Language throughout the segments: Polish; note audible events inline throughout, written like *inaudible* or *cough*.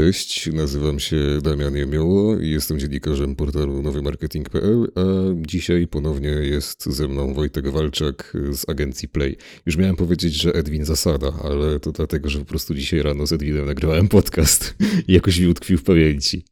Cześć, nazywam się Damian Jemioło i jestem dziennikarzem portalu nowymarketing.pl, a dzisiaj ponownie jest ze mną Wojtek Walczak z agencji Play. Już miałem powiedzieć, że Edwin Zasada, ale to dlatego, że po prostu dzisiaj rano z Edwinem nagrywałem podcast i jakoś mi utkwił w pamięci.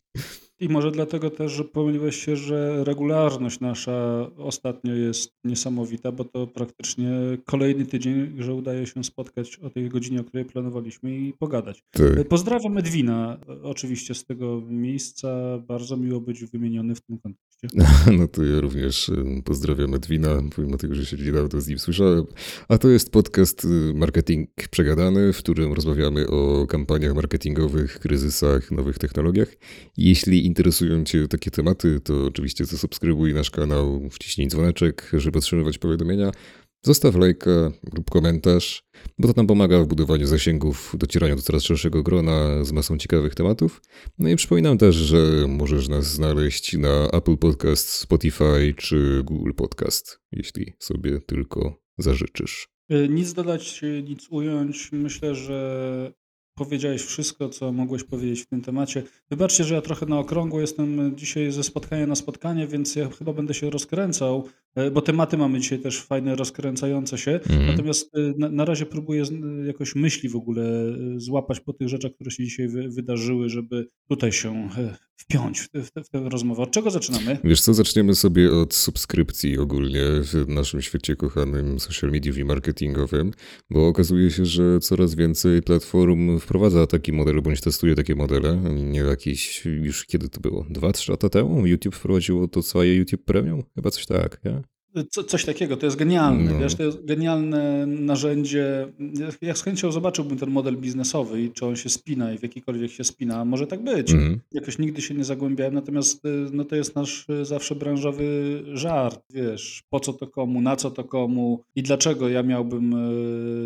I może dlatego też, że pomyliłeś się, że regularność nasza ostatnio jest niesamowita, bo to praktycznie kolejny tydzień, że udaje się spotkać o tej godzinie, o której planowaliśmy i pogadać. Tak. Pozdrawiam Edwina oczywiście z tego miejsca. Bardzo miło być wymieniony w tym kontekście. *laughs* No to ja również pozdrawiam Edwina, pomimo tego, że się niedawno z nim słyszałem. A to jest podcast y, Marketing Przegadany, w którym rozmawiamy o kampaniach marketingowych, kryzysach, nowych technologiach. Jeśli interesują Cię takie tematy, to oczywiście zasubskrybuj nasz kanał, wciśnij dzwoneczek, żeby otrzymywać powiadomienia. Zostaw lajka lub komentarz, bo to nam pomaga w budowaniu zasięgów, docieraniu do coraz szerszego grona z masą ciekawych tematów. No i przypominam też, że możesz nas znaleźć na Apple Podcast, Spotify czy Google Podcast, jeśli sobie tylko zażyczysz. Y, nic dodać, nic ująć. Myślę, że powiedziałeś wszystko, co mogłeś powiedzieć w tym temacie. Wybaczcie, że ja trochę na okrągło jestem dzisiaj ze spotkania na spotkanie, więc ja chyba będę się rozkręcał, e, bo tematy mamy dzisiaj też fajne, rozkręcające się. Mhm. Natomiast e, na, na, razie próbuję jakoś myśli w ogóle e, złapać po tych rzeczach, które się dzisiaj wy, wydarzyły, żeby tutaj się wpiąć w, w, w tę rozmowę. Od czego zaczynamy? Wiesz co, zaczniemy sobie od subskrypcji ogólnie w naszym świecie kochanym social media i marketingowym, bo okazuje się, że coraz więcej platform wprowadza taki model, bądź testuje takie modele. Nie jakiś, już kiedy to było? Dwa, trzy lata temu YouTube wprowadziło to swoje YouTube Premium? Chyba coś tak, nie? Co, coś takiego, to jest genialne, no. wiesz, to jest genialne narzędzie. Ja z chęcią zobaczyłbym ten model biznesowy i czy on się spina i w jakikolwiek się spina, może tak być. Mm. Jakoś nigdy się nie zagłębiałem, natomiast y, no to jest nasz y, zawsze branżowy żart, wiesz, po co to komu, na co to komu i dlaczego ja miałbym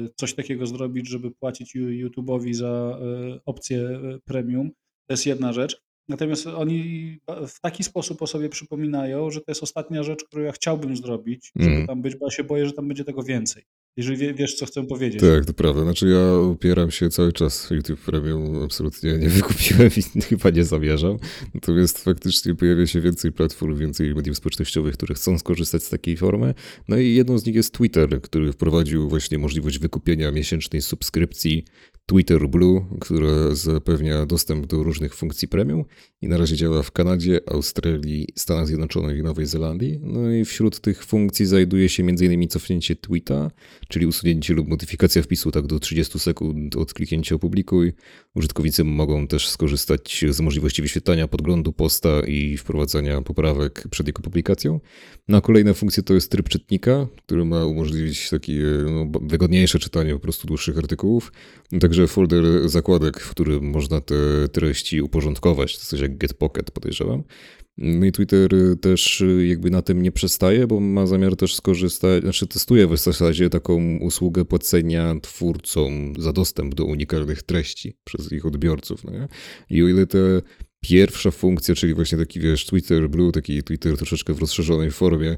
y, coś takiego zrobić, żeby płacić YouTube'owi za opcję premium. To jest jedna rzecz. Natomiast oni w taki sposób o sobie przypominają, że to jest ostatnia rzecz, którą ja chciałbym zrobić, żeby mm. tam być, bo ja się boję, że tam będzie tego więcej. Jeżeli wiesz, co chcę powiedzieć. Tak, to prawda. Znaczy ja opieram się cały czas YouTube Premium, absolutnie nie *laughs* wykupiłem i chyba nie zamierzam. Natomiast faktycznie pojawia się więcej platform, więcej mediów społecznościowych, które chcą skorzystać z takiej formy. No i jedną z nich jest Twitter, który wprowadził właśnie możliwość wykupienia miesięcznej subskrypcji Twitter Blue, która zapewnia dostęp do różnych funkcji premium i na razie działa w Kanadzie, Australii, Stanach Zjednoczonych i Nowej Zelandii. No i wśród tych funkcji znajduje się m.in. cofnięcie tweeta, czyli usunięcie lub modyfikacja wpisu tak do 30 sekund od kliknięcia opublikuj. Użytkownicy mogą też skorzystać z możliwości wyświetlania podglądu posta i wprowadzania poprawek przed jego publikacją. No a kolejna funkcja to jest tryb czytnika, który ma umożliwić takie no, wygodniejsze czytanie po prostu dłuższych artykułów. Także folder zakładek, w którym można te treści uporządkować, to coś jak GetPocket podejrzewam. No i Twitter też jakby na tym nie przestaje, bo ma zamiar też skorzystać, znaczy testuje w zasadzie taką usługę płacenia twórcom za dostęp do unikalnych treści przez ich odbiorców. No I o ile te pierwsza funkcja, czyli właśnie taki, wiesz, Twitter Blue, taki Twitter troszeczkę w rozszerzonej formie.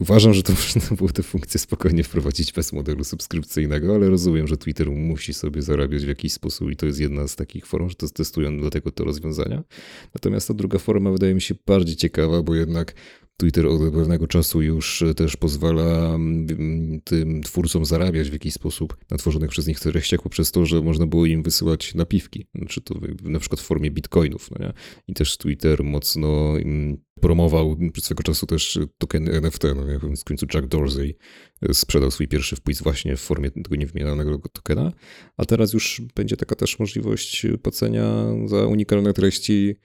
Uważam, że to można *laughs* było tę funkcję spokojnie wprowadzić bez modelu subskrypcyjnego, ale rozumiem, że Twitter musi sobie zarabiać w jakiś sposób i to jest jedna z takich form, że to testują dlatego te rozwiązania. Natomiast ta druga forma wydaje mi się bardziej ciekawa, bo jednak Twitter od pewnego czasu już też pozwala mm, tym twórcom zarabiać w jakiś sposób na tworzonych przez nich treściach poprzez to, że można było im wysyłać napiwki, znaczy to na przykład w formie bitcoinów. No nie? I też Twitter mocno mm, promował przez swego czasu też token NFT, no w końcu Jack Dorsey sprzedał swój pierwszy wpis właśnie w formie tego niewymienionego tokena, a teraz już będzie taka też możliwość płacenia za unikalne treści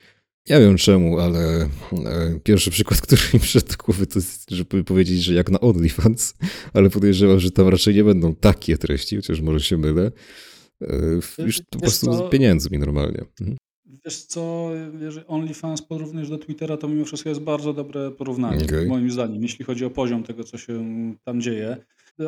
nie wiem czemu, ale e, pierwszy przykład, *laughs* który mi przyszedł do głowy, to jest, żeby powiedzieć, że jak na OnlyFans, ale podejrzewam, że tam raczej nie będą takie treści, chociaż może się mylę. E, już po prostu z pieniędzmi normalnie. Mhm. Wiesz co, jeżeli OnlyFans porównujesz do Twittera, to mimo wszystko jest bardzo dobre porównanie, okay. moim zdaniem, jeśli chodzi o poziom tego, co się tam dzieje.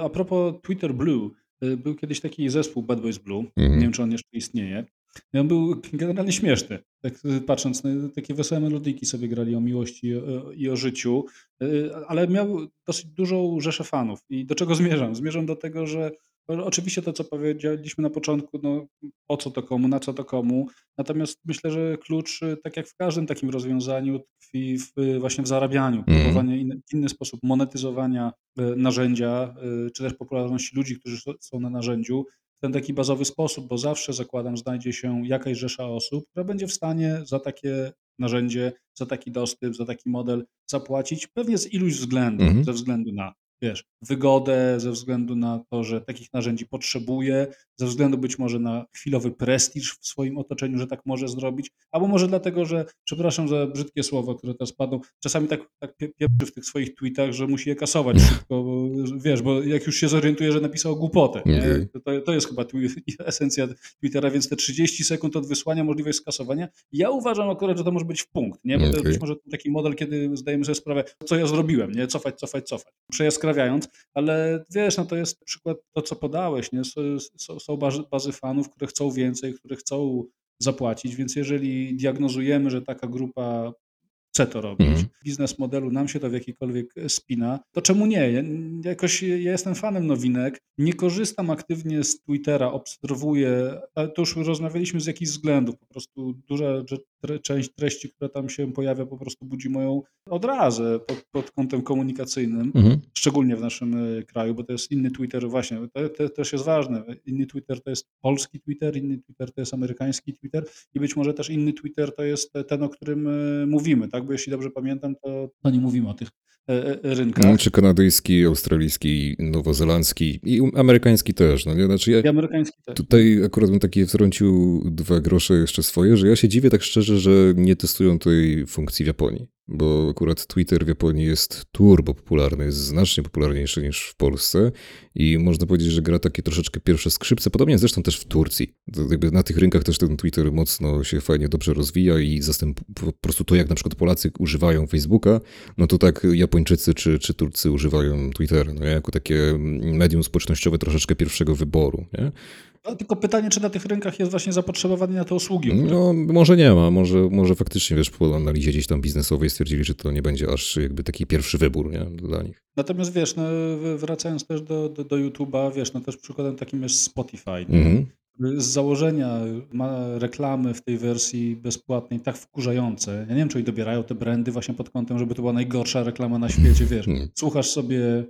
A propos Twitter Blue, e, był kiedyś taki zespół Bad Boys Blue, mm. nie wiem, czy on jeszcze istnieje. I on był generalnie śmieszny. Tak patrząc, na takie wesołe melodyki sobie grali o miłości i o, i o życiu, y, ale miał dosyć dużą rzeszę fanów. I do czego zmierzam? Zmierzam do tego, że oczywiście to, co powiedzieliśmy na początku, no, po co to komu, na co to komu, natomiast myślę, że klucz, tak jak w każdym takim rozwiązaniu, tkwi w, właśnie w zarabianiu, Mhm. próbowanie in, inny sposób monetyzowania e, narzędzia, czy też popularności ludzi, którzy są- na narzędziu, w ten taki bazowy sposób, bo zawsze zakładam, znajdzie się jakaś rzesza osób, która będzie w stanie za takie narzędzie, za taki dostęp, za taki model zapłacić, pewnie z iluś względów, Mhm. ze względu na wiesz, wygodę, ze względu na to, że takich narzędzi potrzebuje, ze względu być może na chwilowy prestiż w swoim otoczeniu, że tak może zrobić, albo może dlatego, że, przepraszam za brzydkie słowo, które teraz padną, czasami tak, tak pie- pieprzy w tych swoich tweetach, że musi je kasować szybko, bo, wiesz, bo jak już się zorientuje, że napisał głupotę. To, to, jest chyba *laughs* esencja Twittera, więc te 30 sekund od wysłania, możliwość skasowania. Ja uważam akurat, że to może być w punkt, nie? Bo to jest być może taki model, kiedy zdajemy sobie sprawę, co ja zrobiłem, nie? Cofać, cofać, cofać. Przejaskrawiając, ale wiesz, no to jest przykład to, co podałeś, nie? Są, są, bazy, fanów, które chcą więcej, które chcą zapłacić, więc jeżeli diagnozujemy, że taka grupa chce to robić, Mhm. biznes modelu nam się to w jakikolwiek spina, to czemu nie? Ja, jakoś ja jestem fanem nowinek, nie korzystam aktywnie z Twittera, obserwuję, ale to już rozmawialiśmy z jakichś względów, po prostu duża tre, część treści, która tam się pojawia, po prostu budzi moją odrazę pod, pod kątem komunikacyjnym, Mhm. szczególnie w naszym e, kraju, bo to jest inny Twitter, właśnie, to, to też jest ważne, inny Twitter to jest polski Twitter, inny Twitter to jest amerykański Twitter i być może też inny Twitter to jest ten, o którym e, mówimy, tak, bo jeśli dobrze pamiętam, to, to nie mówimy o tych e, rynkach. Czy kanadyjski, australijski, nowozelandzki i amerykański też. No nie? Znaczy ja, I amerykański też. Tutaj akurat bym takie wtrącił dwa grosze jeszcze swoje, że ja się dziwię tak szczerze, że nie testują tej funkcji w Japonii. Bo akurat Twitter w Japonii jest turbo popularny, jest znacznie popularniejszy niż w Polsce i można powiedzieć, że gra takie troszeczkę pierwsze skrzypce, podobnie zresztą też w Turcji. Jakby na tych rynkach też ten Twitter mocno się fajnie dobrze rozwija i zastęp po prostu to, jak na przykład Polacy używają Facebooka, no to tak Japończycy czy, czy Turcy używają Twittera, no, jako takie medium społecznościowe troszeczkę pierwszego wyboru. Nie? No, tylko pytanie, czy na tych rynkach jest właśnie zapotrzebowanie na te usługi. No, może nie ma, może, może faktycznie, wiesz, po analizie gdzieś tam biznesowej stwierdzili, że to nie będzie aż jakby taki pierwszy wybór, nie, dla nich. Natomiast wiesz, no, wracając też do, do, do YouTube'a, wiesz, no też przykładem takim jest Spotify. Mhm. Z założenia ma reklamy w tej wersji bezpłatnej tak wkurzające. Ja nie wiem, czy oni dobierają te brandy właśnie pod kątem, żeby to była najgorsza reklama na świecie, wiesz. *laughs* Słuchasz sobie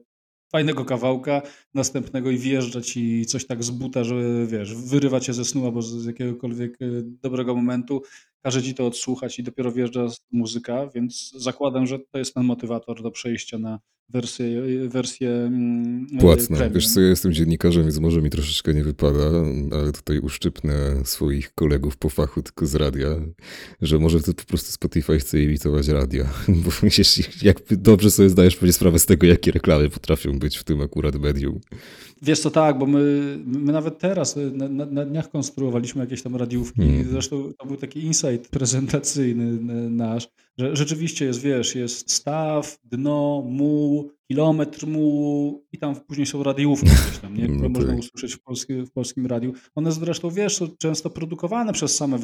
fajnego kawałka, następnego i wjeżdża ci coś tak z buta, że wiesz, wyrywa cię ze snu albo z jakiegokolwiek e, dobrego momentu, każe ci to odsłuchać i dopiero wjeżdża muzyka, więc zakładam, że to jest ten motywator do przejścia na wersję, wersję mm, e, Płatne. premium. Wiesz co, ja jestem dziennikarzem, więc może mi troszeczkę nie wypada, ale tutaj uszczypnę swoich kolegów po fachu tylko z radia, że może to po prostu Spotify chce imitować radio, *laughs* bo jeśli, jakby dobrze sobie zdajesz pewnie sprawę z tego, jakie reklamy potrafią być w tym akurat medium. Wiesz co, tak, bo my, my nawet teraz y, na, na, na dniach konstruowaliśmy jakieś tam radiówki. Mhm. Zresztą to był taki insight prezentacyjny n- nasz, że rzeczywiście jest, wiesz, jest staw, dno, muł, kilometr mułu i tam później są radiówki *laughs* gdzieś tam, nie? które No można tak. usłyszeć w, polskim w polskim radiu. One zresztą, wiesz, są często produkowane przez same,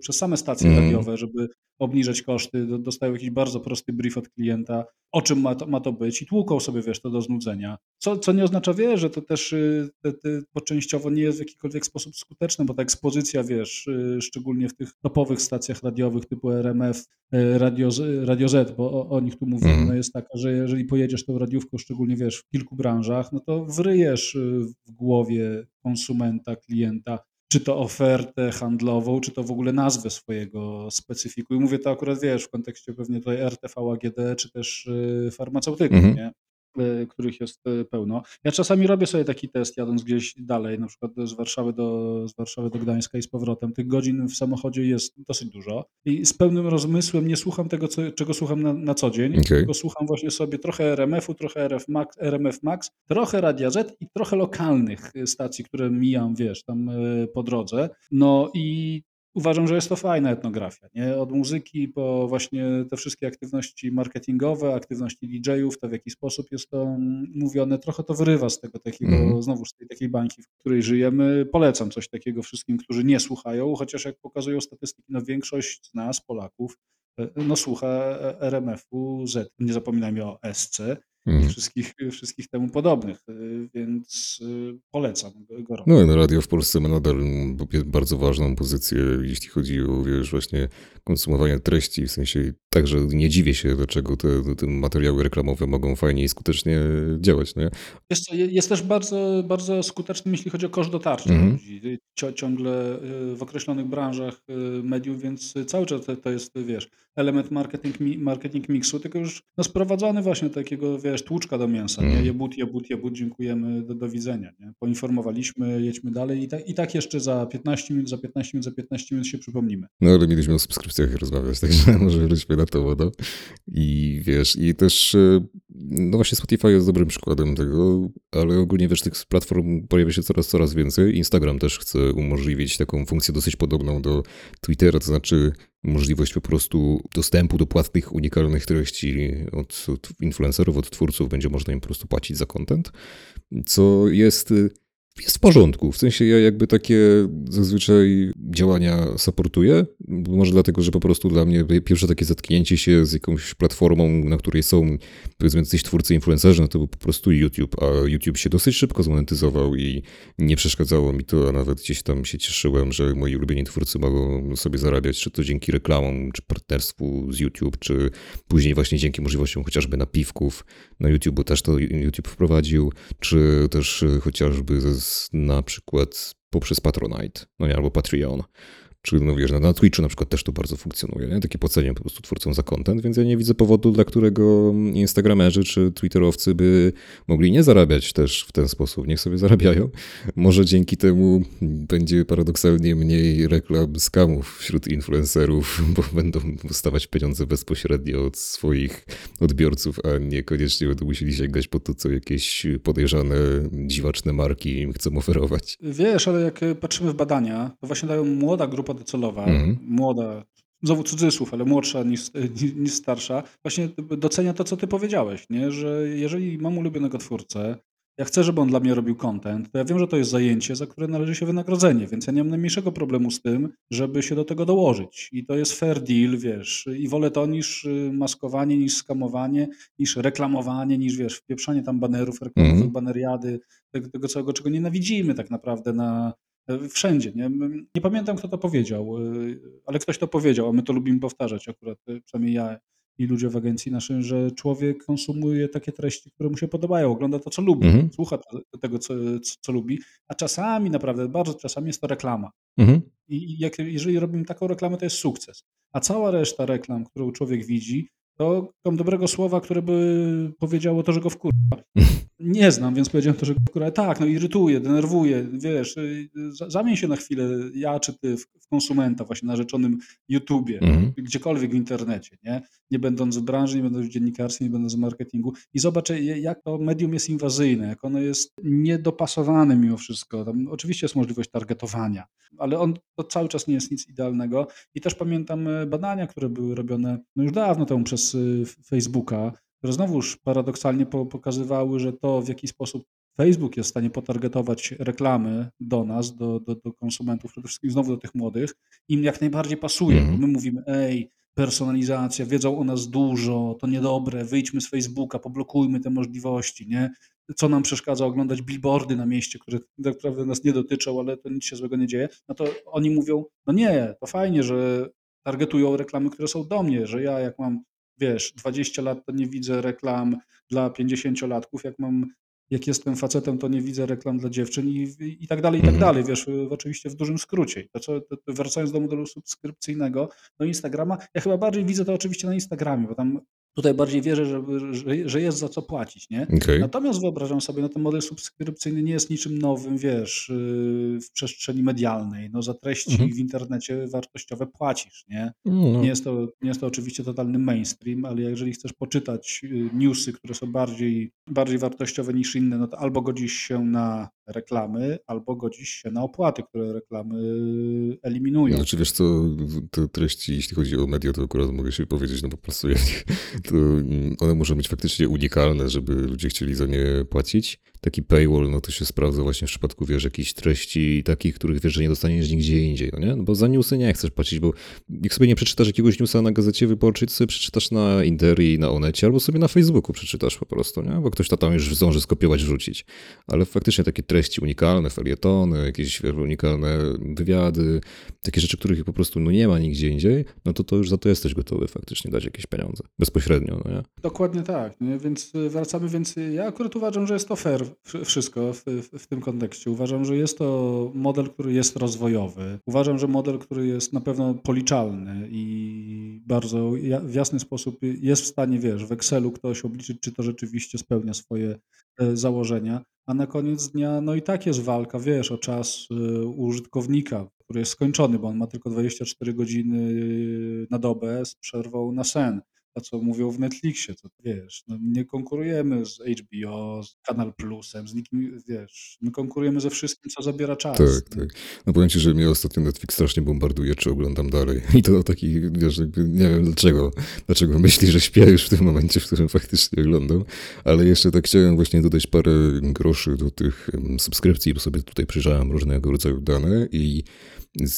przez same stacje Mhm. radiowe, żeby obniżać koszty. Do- Dostają jakiś bardzo prosty brief od klienta, o czym ma to, ma to być i tłuką sobie, wiesz, to do znudzenia. Co, co nie oznacza, wiesz, że to też y, te, te, to częściowo nie jest w jakikolwiek sposób skuteczne, bo ta ekspozycja, wiesz, y, szczególnie w tych topowych stacjach radiowych typu RMF, y, Radio, Radio Z, bo o, o nich tu mówimy, no jest taka, że jeżeli pojedziesz tą radiówką, szczególnie, wiesz, w kilku branżach, no to wryjesz y, w głowie konsumenta, klienta, czy to ofertę handlową, czy to w ogóle nazwę swojego specyfiku. I mówię to akurat, wiesz, w kontekście pewnie tutaj RTV, AGD, czy też y, farmaceutyków, Mhm. nie? Y, których jest y, pełno. Ja czasami robię sobie taki test, jadąc gdzieś dalej, na przykład z Warszawy do, z Warszawy do Gdańska i z powrotem. Tych godzin w samochodzie jest dosyć dużo i z pełnym rozmysłem nie słucham tego, co, czego słucham na, na co dzień, Okej. tylko słucham właśnie sobie trochę RMF-u, trochę RF Max, RMF Max, trochę Radia Z i trochę lokalnych y, stacji, które mijam, wiesz, tam po drodze. No i uważam, że jest to fajna etnografia, nie? Od muzyki po właśnie te wszystkie aktywności marketingowe, aktywności DJ-ów, to w jaki sposób jest to mm, mówione, trochę to wyrywa z tego takiego, Mhm. znowu z tej takiej bańki, w której żyjemy. Polecam coś takiego wszystkim, którzy nie słuchają, chociaż jak pokazują statystyki, no większość z nas, Polaków, e, no słucha e, RMF-u Z. Nie zapominajmy o SC. Mhm. wszystkich, wszystkich temu podobnych, y, więc y, polecam gorąco. No, no radio w Polsce ma nadal bardzo ważną pozycję, jeśli chodzi o, wiesz, właśnie konsumowanie treści, w sensie także nie dziwię się, dlaczego te, te materiały reklamowe mogą fajnie i skutecznie działać, nie? Jest, jest też bardzo, bardzo skuteczny, jeśli chodzi o koszt dotarcia Mhm. ludzi. Ciągle y, w określonych branżach mediów, więc cały czas to, to jest, wiesz, element marketing, marketing mixu, tylko już no, sprowadzony właśnie do takiego, wiesz, tłuczka do mięsa, nie? Mhm. Jebut, jebut, jebut, dziękujemy, do, do widzenia, nie? Poinformowaliśmy, jedźmy dalej i, tak i tak jeszcze za 15 minut, za 15 minut, za 15 minut się przypomnimy. No ale mieliśmy o subskrypcjach rozmawiać, *laughs* także może wróćmy na to wodę. I wiesz, i też, e, no właśnie Spotify jest dobrym przykładem tego, ale ogólnie wiesz, tych platform pojawia się coraz, coraz więcej. Instagram też chce umożliwić taką funkcję dosyć podobną do Twittera, to znaczy możliwość po prostu dostępu do płatnych, unikalnych treści od, influencerów, od twórców, będzie można im po prostu płacić za content, co jest jest w porządku. W sensie ja jakby takie zazwyczaj działania supportuję. Może dlatego, że po prostu dla mnie pierwsze takie zetknięcie się z jakąś platformą, na której są powiedzmy jacyś twórcy, influencerzy, no to był po prostu YouTube, a YouTube się dosyć szybko zmonetyzował i nie przeszkadzało mi to, a nawet gdzieś tam się cieszyłem, że moi ulubieni twórcy mogą sobie zarabiać, czy to dzięki reklamom, czy partnerstwu z YouTube, czy później właśnie dzięki możliwościom chociażby napiwków na YouTube, bo też to YouTube wprowadził, czy też chociażby ze na przykład poprzez Patronite, no albo Patreon. Czy no wiesz, na Twitchu na przykład też to bardzo funkcjonuje, nie? Takie płacenie po prostu twórcom za content, więc ja nie widzę powodu, dla którego instagramerzy czy twitterowcy by mogli nie zarabiać też w ten sposób. Niech sobie zarabiają. Może dzięki temu będzie paradoksalnie mniej reklam skamów wśród influencerów, bo będą dostawać pieniądze bezpośrednio od swoich odbiorców, a niekoniecznie będą musieli sięgać po to, co jakieś podejrzane, dziwaczne marki im chcą oferować. Wiesz, ale jak patrzymy w badania, to właśnie dają młoda grupa docelowa, Mhm. młoda, znowu cudzysłów, ale młodsza niż, *laughs* niż starsza, właśnie docenia to, co ty powiedziałeś, nie? że jeżeli mam ulubionego twórcę, ja chcę, żeby on dla mnie robił content, to ja wiem, że to jest zajęcie, za które należy się wynagrodzenie, więc ja nie mam najmniejszego problemu z tym, żeby się do tego dołożyć. I to jest fair deal, wiesz, i wolę to niż y, maskowanie, niż skamowanie, niż reklamowanie, niż, wiesz, wpieprzanie tam banerów reklamowych, Mhm. baneriady, tego, tego całego, czego nienawidzimy tak naprawdę na, wszędzie. Nie? nie pamiętam, kto to powiedział, y, ale ktoś to powiedział, a my to lubimy powtarzać akurat, y, przynajmniej ja i ludzie w agencji naszej, że człowiek konsumuje takie treści, które mu się podobają, ogląda to, co lubi, Mhm. słucha to- tego, co, co, co lubi, a czasami, naprawdę, bardzo czasami jest to reklama. Mhm. I jak, jeżeli robimy taką reklamę, to jest sukces. A cała reszta reklam, którą człowiek widzi, to tam dobrego słowa, które by powiedziało to, że go wkurza. Nie znam, więc powiedziałem to, że go wkurza. Tak, no irytuje, denerwuje, wiesz, y, za- zamień się na chwilę, ja czy ty, w, konsumenta właśnie na rzeczonym YouTubie, Mhm. gdziekolwiek w internecie, nie? Nie będąc w branży, nie będąc w dziennikarstwie, nie będąc w marketingu i zobaczę, je- jak to medium jest inwazyjne, jak ono jest niedopasowane mimo wszystko. Tam oczywiście jest możliwość targetowania, ale on to cały czas nie jest nic idealnego. I też pamiętam e, badania, które były robione no już dawno temu przez y, Facebooka, które znowuż paradoksalnie po, pokazywały, że to w jaki sposób Facebook jest w stanie potargetować reklamy do nas, do, do, do konsumentów, przede wszystkim znowu do tych młodych, im jak najbardziej pasuje. Mhm. My mówimy, ej, personalizacja, wiedzą o nas dużo, to niedobre, wyjdźmy z Facebooka, poblokujmy te możliwości, nie? Co nam przeszkadza oglądać billboardy na mieście, które tak naprawdę nas nie dotyczą, ale to nic się złego nie dzieje. No to oni mówią, no nie, to fajnie, że targetują reklamy, które są do mnie, że ja jak mam, wiesz, 20 lat, to nie widzę reklam dla 50-latków, jak mam jak jestem facetem, to nie widzę reklam dla dziewczyn i, i tak dalej, i tak Mhm. dalej, wiesz, oczywiście w dużym skrócie. To, co, to, to wracając do modelu subskrypcyjnego, do Instagrama, ja chyba bardziej widzę to oczywiście na Instagramie, bo tam tutaj bardziej wierzę, że, że, że jest za co płacić, nie? Okej. Natomiast wyobrażam sobie, no ten model subskrypcyjny nie jest niczym nowym, wiesz, yy, w przestrzeni medialnej. No za treści Mhm. w internecie wartościowe płacisz, nie? No. Nie jest, to, nie jest to oczywiście totalny mainstream, ale jeżeli chcesz poczytać y, newsy, które są bardziej, bardziej wartościowe niż inne, no to albo godzisz się na reklamy, albo godzisz się na opłaty, które reklamy eliminują. Znaczy wiesz co, te treści, jeśli chodzi o media, to akurat mogę się powiedzieć, no po prostu *laughs* to one muszą być faktycznie unikalne, żeby ludzie chcieli za nie płacić. Taki paywall, no to się sprawdza właśnie w przypadku, wiesz, jakichś treści takich, których wiesz, że nie dostaniesz nigdzie indziej, no nie? No bo za newsy nie chcesz płacić, bo jak sobie nie przeczytasz jakiegoś newsa na gazecie wyborczej, to sobie przeczytasz na Interii, na Onecie, albo sobie na Facebooku przeczytasz po prostu, nie? Bo ktoś to tam już zdąży skopiować, wrzucić. Ale faktycznie takie treści unikalne, felietony, jakieś unikalne wywiady, takie rzeczy, których po prostu no nie ma nigdzie indziej, no to to już za to jesteś gotowy faktycznie dać jakieś pieniądze. Bezpośrednio, no nie? Dokładnie tak, nie? więc wracamy, więc ja akurat uważam, że jest to fair wszystko w, w, w tym kontekście. Uważam, że jest to model, który jest rozwojowy. Uważam, że model, który jest na pewno policzalny i bardzo w jasny sposób jest w stanie, wiesz, w Excelu ktoś obliczyć, czy to rzeczywiście spełnia swoje e, założenia, a na koniec dnia, no i tak jest walka, wiesz, o czas e, użytkownika, który jest skończony, bo on ma tylko 24 godziny na dobę z przerwą na sen to, co mówią w Netflixie, to wiesz, no nie konkurujemy z HBO, z Kanal Plusem, z nikim, wiesz, my konkurujemy ze wszystkim, co zabiera czas. Tak, tak. No powiem ci, że mnie ostatnio Netflix strasznie bombarduje, czy oglądam dalej. *laughs* I to taki, wiesz, nie wiem dlaczego, dlaczego myśli, że śpię już w tym momencie, w którym faktycznie oglądam, ale jeszcze tak chciałem właśnie dodać parę groszy do tych subskrypcji, bo sobie tutaj przyjrzałem różnego rodzaju dane i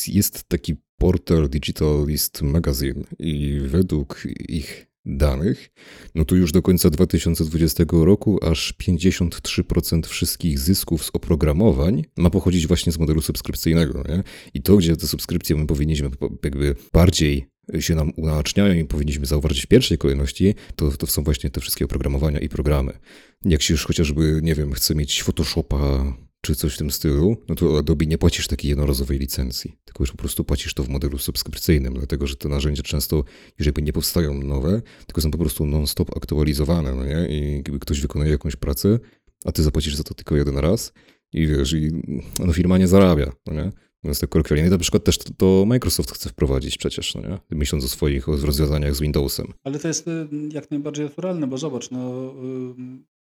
jest taki portal Digital List Magazine i według ich danych, no to już do końca 2020 roku aż 53% wszystkich zysków z oprogramowań ma pochodzić właśnie z modelu subskrypcyjnego. Nie? I to, gdzie te subskrypcje my powinniśmy jakby bardziej się nam unaczniają i powinniśmy zauważyć w pierwszej kolejności, to, to są właśnie te wszystkie oprogramowania i programy. Jak się już chociażby, nie wiem, chce mieć Photoshopa czy coś w tym stylu, no to Adobe nie płacisz takiej jednorazowej licencji, tylko już po prostu płacisz to w modelu subskrypcyjnym, dlatego że te narzędzia często, jeżeli nie powstają nowe, tylko są po prostu non-stop aktualizowane, no nie? I ktoś wykonuje jakąś pracę, a ty zapłacisz za to tylko jeden raz i wiesz, i no, firma nie zarabia, no nie? Więc tak kolokwialnie. Na przykład też to, to, Microsoft chce wprowadzić przecież, no nie? myśląc o swoich rozwiązaniach z Windowsem. Ale to jest y, jak najbardziej naturalne, bo zobacz, no,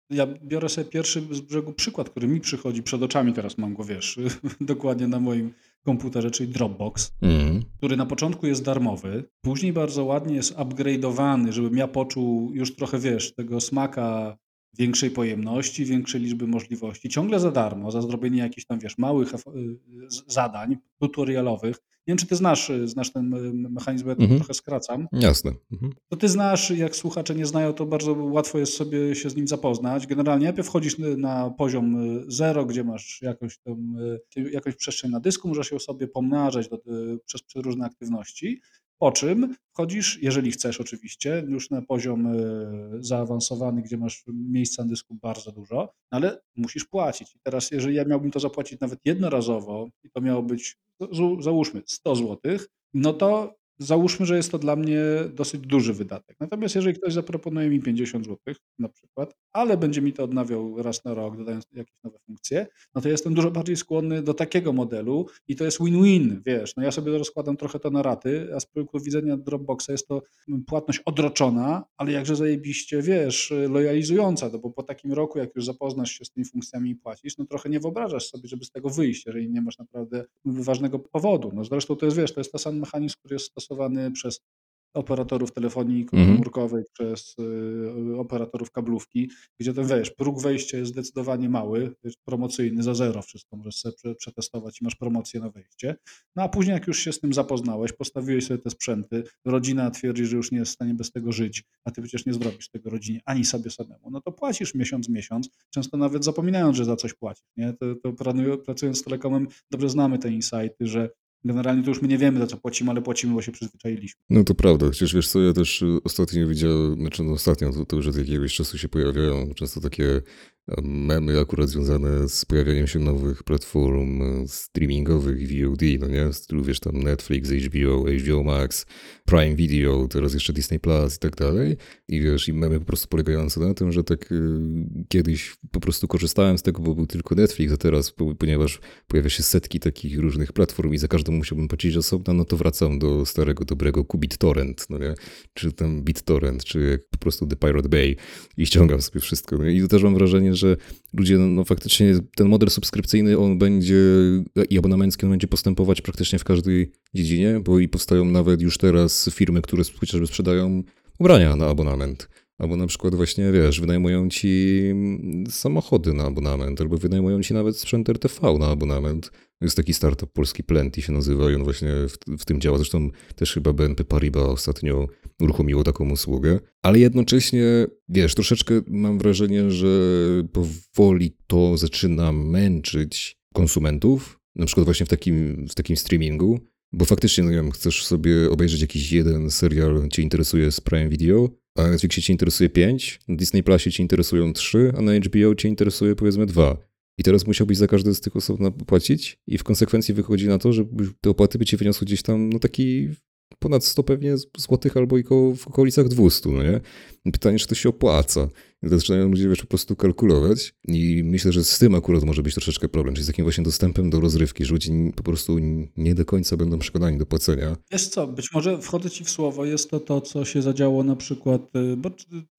ja biorę sobie pierwszy z brzegu przykład, który mi przychodzi przed oczami, teraz mam go, wiesz, *laughs* dokładnie na moim komputerze, czyli Dropbox, mm. który na początku jest darmowy, później bardzo ładnie jest upgrade'owany, żebym ja poczuł już trochę, wiesz, tego smaka większej pojemności, większej liczby możliwości, ciągle za darmo, za zrobienie jakichś tam, wiesz, małych y, zadań tutorialowych, nie wiem, czy ty znasz, znasz ten mechanizm, ja to mhm. trochę skracam. Jasne. Mhm. To ty znasz, jak słuchacze nie znają, to bardzo łatwo jest sobie się z nim zapoznać. Generalnie najpierw wchodzisz na poziom 0, gdzie masz jakąś, tam, jakąś przestrzeń na dysku, możesz ją sobie pomnażać do, przez, przez różne aktywności. Po czym wchodzisz, jeżeli chcesz oczywiście, już na poziom e, zaawansowany, gdzie masz miejsca na dysku bardzo dużo, ale musisz płacić. I teraz, jeżeli ja miałbym to zapłacić nawet jednorazowo i to miało być, załóżmy, 100 zł, no to Załóżmy, że jest to dla mnie dosyć duży wydatek. Natomiast jeżeli ktoś zaproponuje mi 50 zł na przykład, ale będzie mi to odnawiał raz na rok, dodając jakieś nowe funkcje, no to jestem dużo bardziej skłonny do takiego modelu i to jest win-win, wiesz. No ja sobie rozkładam trochę to na raty, a z punktu widzenia Dropboxa jest to płatność odroczona, ale jakże zajebiście, wiesz, lojalizująca, no bo po takim roku, jak już zapoznasz się z tymi funkcjami i płacisz, no trochę nie wyobrażasz sobie, żeby z tego wyjść, jeżeli nie masz naprawdę ważnego powodu. No zresztą to jest, wiesz, to jest ten sam mechanizm, który jest stosowany stosowany przez operatorów telefonii mhm. komórkowej, mm. przez y, operatorów kablówki, gdzie ten wiesz, próg wejścia jest zdecydowanie mały, jest promocyjny, za zero wszystko możesz sobie przetestować i masz promocję na wejście. No a później jak już się z tym zapoznałeś, postawiłeś sobie te sprzęty, rodzina twierdzi, że już nie jest w stanie bez tego żyć, a ty przecież nie zrobisz tego rodzinie, ani sobie samemu, no to płacisz miesiąc miesiąc, często nawet zapominając, że za coś płacisz, nie? To, to pracując z telekomem dobrze znamy te insighty, że Generalnie to już my nie wiemy, za co płacimy, ale płacimy, bo się przyzwyczailiśmy. No to prawda, chociaż wiesz co, ja też y, ostatnio widziałem, znaczy no ostatnio, to, to już od jakiegoś czasu się pojawiają często takie memy akurat związane z pojawianiem się nowych platform e, streamingowych VOD, no nie? Z stylu, wiesz, tam Netflix, HBO, HBO Max, Prime Video, teraz jeszcze Disney Plus i tak dalej. I wiesz, i memy po prostu polegające na tym, że tak y, kiedyś po prostu korzystałem z tego, bo był tylko Netflix, a teraz, ponieważ pojawia się setki takich różnych platform i za każdą musiałbym płacić osobno, no to wracam do starego, dobrego KuBitTorrent, no nie? Czy tam BitTorrent, czy po prostu The Pirate Bay i ściągam sobie wszystko. No i też mam wrażenie, że ludzie, no, no faktycznie ten model subskrypcyjny, on będzie i abonamencki, on będzie postępować praktycznie w każdej dziedzinie, bo i powstają nawet już teraz firmy, które chociażby sprzedają ubrania na abonament. Albo na przykład właśnie, wiesz, wynajmują ci samochody na abonament, albo wynajmują ci nawet sprzęt RTV na abonament. Jest taki startup polski Plenty się nazywa i on właśnie w, w tym działa. Zresztą też chyba BNP Paribas ostatnio uruchomiło taką usługę. Ale jednocześnie, wiesz, troszeczkę mam wrażenie, że powoli to zaczyna męczyć konsumentów. Na przykład właśnie w takim, w takim streamingu. Bo faktycznie, no nie wiem, chcesz sobie obejrzeć jakiś jeden serial, cię interesuje z Prime Video, a na Netflixie cię interesuje 5, na Disney Plusie cię interesują 3, a na HBO cię interesuje powiedzmy 2. I teraz musiałbyś za każdy z tych osobna płacić i w konsekwencji wychodzi na to, że te opłaty by ci wyniosły gdzieś tam no taki ponad 100 pewnie złotych albo i w okolicach 200, no nie? Pytanie, czy to się opłaca. Zaczynają ludzie wiesz, po prostu kalkulować i myślę, że z tym akurat może być troszeczkę problem, czyli z takim właśnie dostępem do rozrywki, że ludzie po prostu nie do końca będą przekonani do płacenia. Wiesz co, być może wchodzę ci w słowo, jest to to, co się zadziało na przykład, y, bo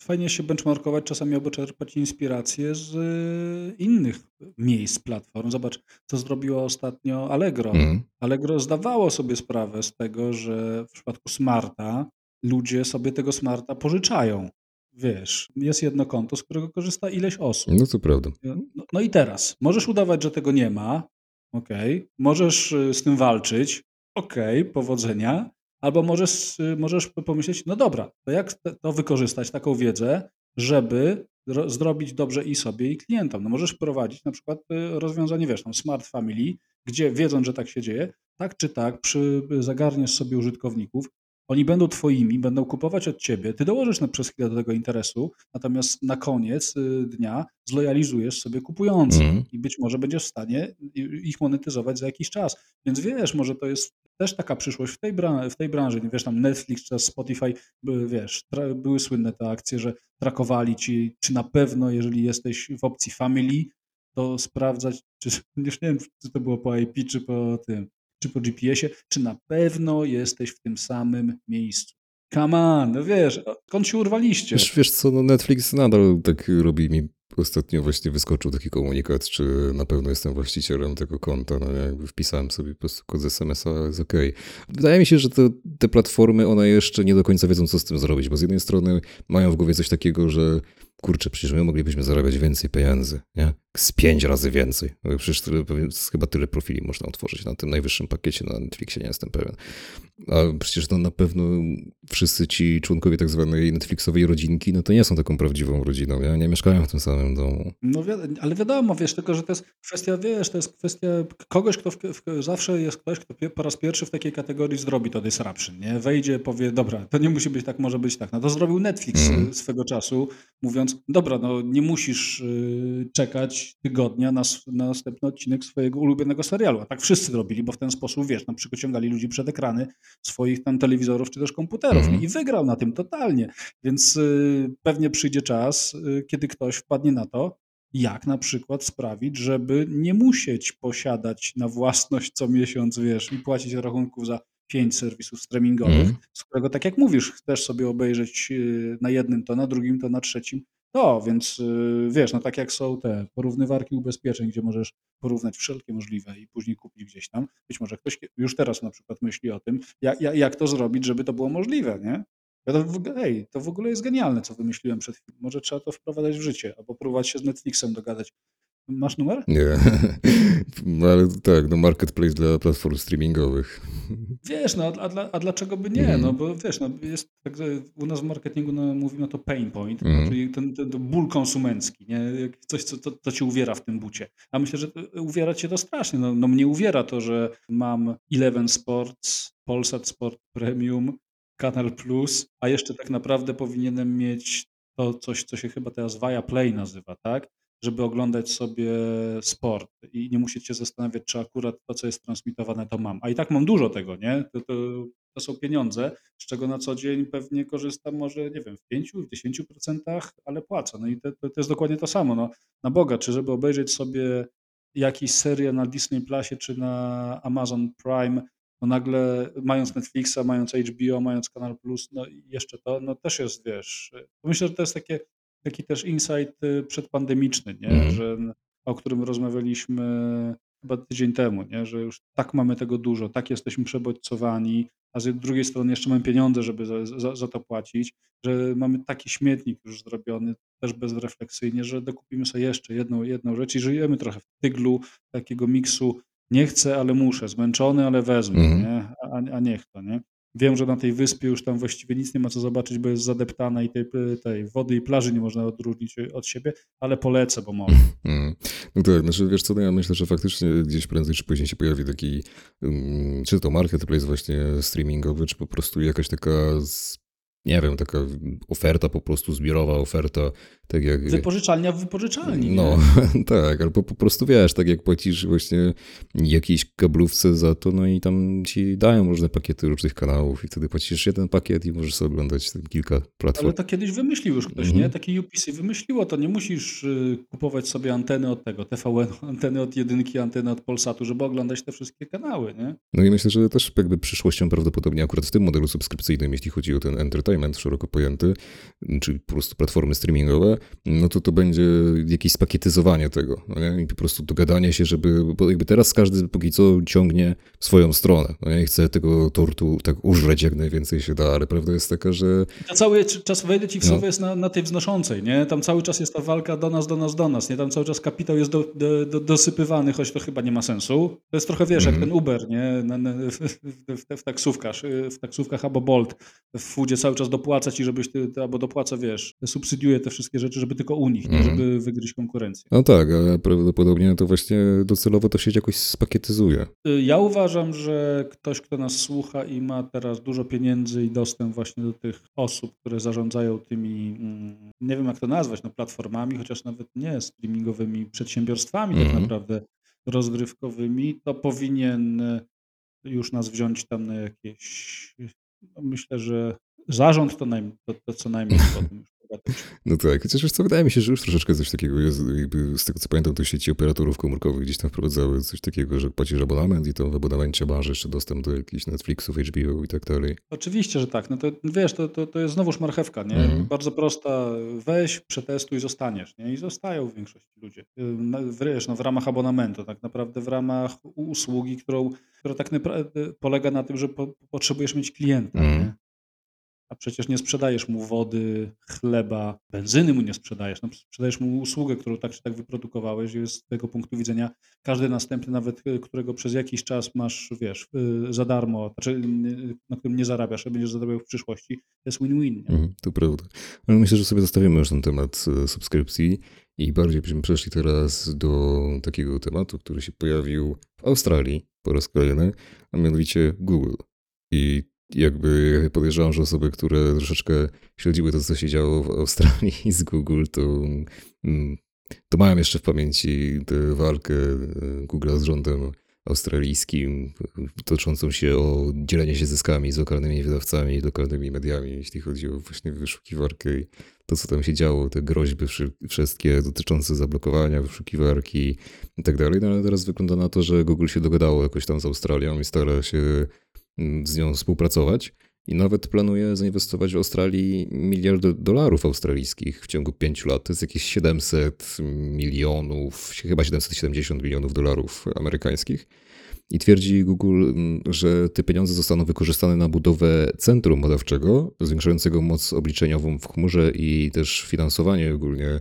fajnie się benchmarkować czasami albo czerpać inspiracje z y, innych miejsc, platform. Zobacz, co zrobiło ostatnio Allegro. Mm. Allegro zdawało sobie sprawę z tego, że w przypadku Smarta ludzie sobie tego Smarta pożyczają wiesz, jest jedno konto, z którego korzysta ileś osób. No to prawda. No, no i teraz, możesz udawać, że tego nie ma, okej, okay. możesz y, z tym walczyć, okej, okay, powodzenia, albo możesz, y, możesz pomyśleć, no dobra, to jak to wykorzystać, taką wiedzę, żeby zrobić dobrze i sobie, i klientom. No możesz wprowadzić na przykład y, rozwiązanie, wiesz, tam Smart Family, gdzie wiedząc, że tak się dzieje, tak czy tak, przy, zagarniesz sobie użytkowników, oni będą twoimi, będą kupować od ciebie, ty dołożysz na przez chwilę do tego interesu, natomiast na koniec y, dnia zlojalizujesz sobie kupujących mm. i być może będziesz w stanie ich monetyzować za jakiś czas. Więc wiesz, może to jest też taka przyszłość w tej, bran w tej branży. Wiesz, tam Netflix czy Spotify, wiesz, były słynne te akcje, że trakowali ci, czy na pewno, jeżeli jesteś w opcji family, to sprawdzać, czy, *laughs* już nie wiem, czy to było po IP, czy po tym, czy po GPS-ie, czy na pewno jesteś w tym samym miejscu. Come on, no wiesz, skąd się urwaliście? Wiesz, wiesz co, no Netflix nadal tak robi mi Ostatnio właśnie wyskoczył taki komunikat, czy na pewno jestem właścicielem tego konta. No jakby wpisałem sobie po prostu kod z SMS-a, jest. Okay. Wydaje mi się, że te, te platformy, one jeszcze nie do końca wiedzą, co z tym zrobić, bo z jednej strony mają w głowie coś takiego, że kurczę, przecież my moglibyśmy zarabiać więcej pieniędzy, nie? Z pięć razy więcej. No przecież tyle, chyba tyle profili można otworzyć na tym najwyższym pakiecie na Netflixie, nie jestem pewien. A przecież to na pewno wszyscy ci członkowie tak zwanej Netflixowej rodzinki, no to nie są taką prawdziwą rodziną, nie? Nie mieszkają w tym samym domu. No ale wiadomo, wiesz, tylko że to jest kwestia, wiesz, to jest kwestia kogoś, kto w, w, zawsze jest ktoś, kto po raz pierwszy w takiej kategorii zrobi to disruption, nie? Wejdzie, powie, dobra, to nie musi być tak, może być tak. No to zrobił Netflix mm. swego czasu, mówiąc, dobra, no nie musisz y, czekać tygodnia na, na następny odcinek swojego ulubionego serialu. A tak wszyscy robili, bo w ten sposób, wiesz, no, przyciągali ludzi przed ekrany swoich tam telewizorów czy też komputerów mm. i wygrał na tym totalnie. Więc y, pewnie przyjdzie czas, y, kiedy ktoś wpadnie na to, jak na przykład sprawić, żeby nie musieć posiadać na własność co miesiąc, wiesz, i płacić rachunków za pięć serwisów streamingowych, mm. z którego, tak jak mówisz, chcesz sobie obejrzeć y, na jednym to, na drugim to, na trzecim, to, więc y, wiesz, no tak jak są te porównywarki ubezpieczeń, gdzie możesz porównać wszelkie możliwe i później kupić gdzieś tam. Być może ktoś już teraz na przykład myśli o tym, jak, jak to zrobić, żeby to było możliwe, nie? Ja to, ej, to w ogóle jest genialne, co wymyśliłem przed chwilą. Może trzeba to wprowadzać w życie, albo próbować się z Netflixem dogadać. Masz numer? Nie, *laughs* no ale tak, no marketplace dla platform streamingowych. Wiesz, no a, dla, a dlaczego by nie? Mm. No bo wiesz, no, jest tak, u nas w marketingu no, mówimy to pain point, mm. czyli ten, ten, ból konsumencki, nie? coś, co to, to cię uwiera w tym bucie. A myślę, że uwiera cię to strasznie. No, no mnie uwiera to, że mam Eleven Sports, Polsat Sport Premium, Kanal Plus, a jeszcze tak naprawdę powinienem mieć to coś, co się chyba teraz Via Play nazywa, tak? Żeby oglądać sobie sport i nie musieć się zastanawiać, czy akurat to, co jest transmitowane, to mam. A i tak mam dużo tego, nie? To, to, to są pieniądze, z czego na co dzień pewnie korzystam może, nie wiem, w 5, w 10%, ale płacę. No i to, to, to jest dokładnie to samo. No, na Boga, czy żeby obejrzeć sobie jakiś serial na Disney Plusie czy na Amazon Prime, no nagle mając Netflixa, mając HBO, mając Kanal Plus, no i jeszcze to, no też jest, wiesz, myślę, że to jest takie taki też insight y, przedpandemiczny, nie? Mhm. Że, o którym rozmawialiśmy chyba tydzień temu, nie? że już tak mamy tego dużo, tak jesteśmy przebodźcowani, a z drugiej strony jeszcze mamy pieniądze, żeby za, za, za, to płacić, że mamy taki śmietnik już zrobiony, też bezrefleksyjnie, że dokupimy sobie jeszcze jedną, jedną rzecz i żyjemy trochę w tyglu takiego miksu nie chcę, ale muszę, zmęczony, ale wezmę, Mhm. nie? A, a niech to, nie? Wiem, że na tej wyspie już tam właściwie nic nie ma co zobaczyć, bo jest zadeptana i tej, tej wody i plaży nie można odróżnić od siebie, ale polecę, bo mogę. *laughs* Mm. No tak, znaczy wiesz co, no ja myślę, że faktycznie gdzieś prędzej czy później się pojawi taki, um, czy to marketplace właśnie streamingowy, czy po prostu jakaś taka nie wiem, taka oferta po prostu, zbiorowa oferta, tak jak... Wypożyczalnia w wypożyczalni. No, *laughs* tak, albo po prostu wiesz, tak jak płacisz właśnie jakiejś kablówce za to, no i tam ci dają różne pakiety różnych kanałów i wtedy płacisz jeden pakiet i możesz sobie oglądać kilka platform. Ale to kiedyś wymyślił już ktoś, Mhm. nie? Taki UPC wymyśliło to, nie musisz y, kupować sobie anteny od tego, TVN, *laughs* anteny od jedynki, anteny od Polsatu, żeby oglądać te wszystkie kanały, nie? No i myślę, że też jakby przyszłością prawdopodobnie akurat w tym modelu subskrypcyjnym, jeśli chodzi o ten entertainment szeroko pojęty, czyli po prostu platformy streamingowe, no to to będzie jakieś spakietyzowanie tego, no nie? I po prostu dogadanie się, żeby, bo jakby teraz każdy póki co ciągnie swoją stronę, no nie? I chce tego tortu tak użreć jak najwięcej się da, ale prawda jest taka, że... To cały czas wejdę ci w No. słowo jest na, na tej wznoszącej, nie? Tam cały czas jest ta walka do nas, do nas, do nas, nie? Tam cały czas kapitał jest do, do, do, dosypywany, choć to chyba nie ma sensu. To jest trochę, wiesz, Mhm. jak ten Uber, nie? W, w, w, taksówkach, w taksówkach albo Bolt w foodzie cały czas dopłaca ci, żebyś ty albo dopłaca, wiesz, subsydiuje te wszystkie rzeczy, żeby tylko u nich, nie? Mhm. Żeby wygryźć konkurencję. No tak, ale prawdopodobnie to właśnie docelowo to się jakoś spakietyzuje. Y, Ja uważam, że ktoś, kto nas słucha i ma teraz dużo pieniędzy i dostęp właśnie do tych osób, które zarządzają tymi, mm, nie wiem jak to nazwać, no platformami, chociaż nawet nie streamingowymi przedsiębiorstwami tak Mhm. naprawdę rozgrywkowymi, to powinien y, już nas wziąć tam na jakieś, no myślę, że zarząd to, najm, to, to co najmniej *laughs* już. No tak, chociaż wiesz co, wydaje mi się, że już troszeczkę coś takiego jest, jakby z tego co pamiętam, to sieci operatorów komórkowych gdzieś tam wprowadzały coś takiego, że płacisz abonament i to w abonamencie masz jeszcze dostęp do jakichś Netflixów, HBO i tak dalej. Oczywiście, że tak. No to wiesz, to, to, to jest znowuż marchewka, nie? Mhm. Bardzo prosta. Weź, przetestuj, zostaniesz, nie? I zostają w większości ludzie. Wiesz, no w ramach abonamentu, tak naprawdę w ramach usługi, którą, która tak naprawdę polega na tym, że po, potrzebujesz mieć klienta, Mhm. A przecież nie sprzedajesz mu wody, chleba, benzyny mu nie sprzedajesz. No, sprzedajesz mu usługę, którą tak czy tak wyprodukowałeś i z tego punktu widzenia każdy następny, nawet y, którego przez jakiś czas masz, wiesz, y, za darmo, znaczy y, na którym nie zarabiasz, a będziesz zarabiał w przyszłości, jest win-win. Mhm, to prawda. Ale myślę, że sobie zostawimy już ten temat subskrypcji i bardziej byśmy przeszli teraz do takiego tematu, który się pojawił w Australii po raz kolejny, a mianowicie Google. I jakby podejrzewam, że osoby, które troszeczkę śledziły to, co się działo w Australii *laughs* z Google, to, mm, to mają jeszcze w pamięci tę walkę e, Google'a z rządem australijskim, toczącą się o dzielenie się zyskami z lokalnymi wydawcami, lokalnymi mediami, jeśli chodzi o właśnie wyszukiwarkę i to, co tam się działo, te groźby wszy- wszystkie dotyczące zablokowania wyszukiwarki i tak dalej. No ale teraz wygląda na to, że Google się dogadało jakoś tam z Australią i stara się z nią współpracować. I nawet planuje zainwestować w Australii miliard dolarów australijskich w ciągu pięciu lat. To jest jakieś 700 milionów, chyba 770 milionów dolarów amerykańskich. I twierdzi Google, mm, że te pieniądze zostaną wykorzystane na budowę centrum badawczego, zwiększającego moc obliczeniową w chmurze i też finansowanie ogólnie,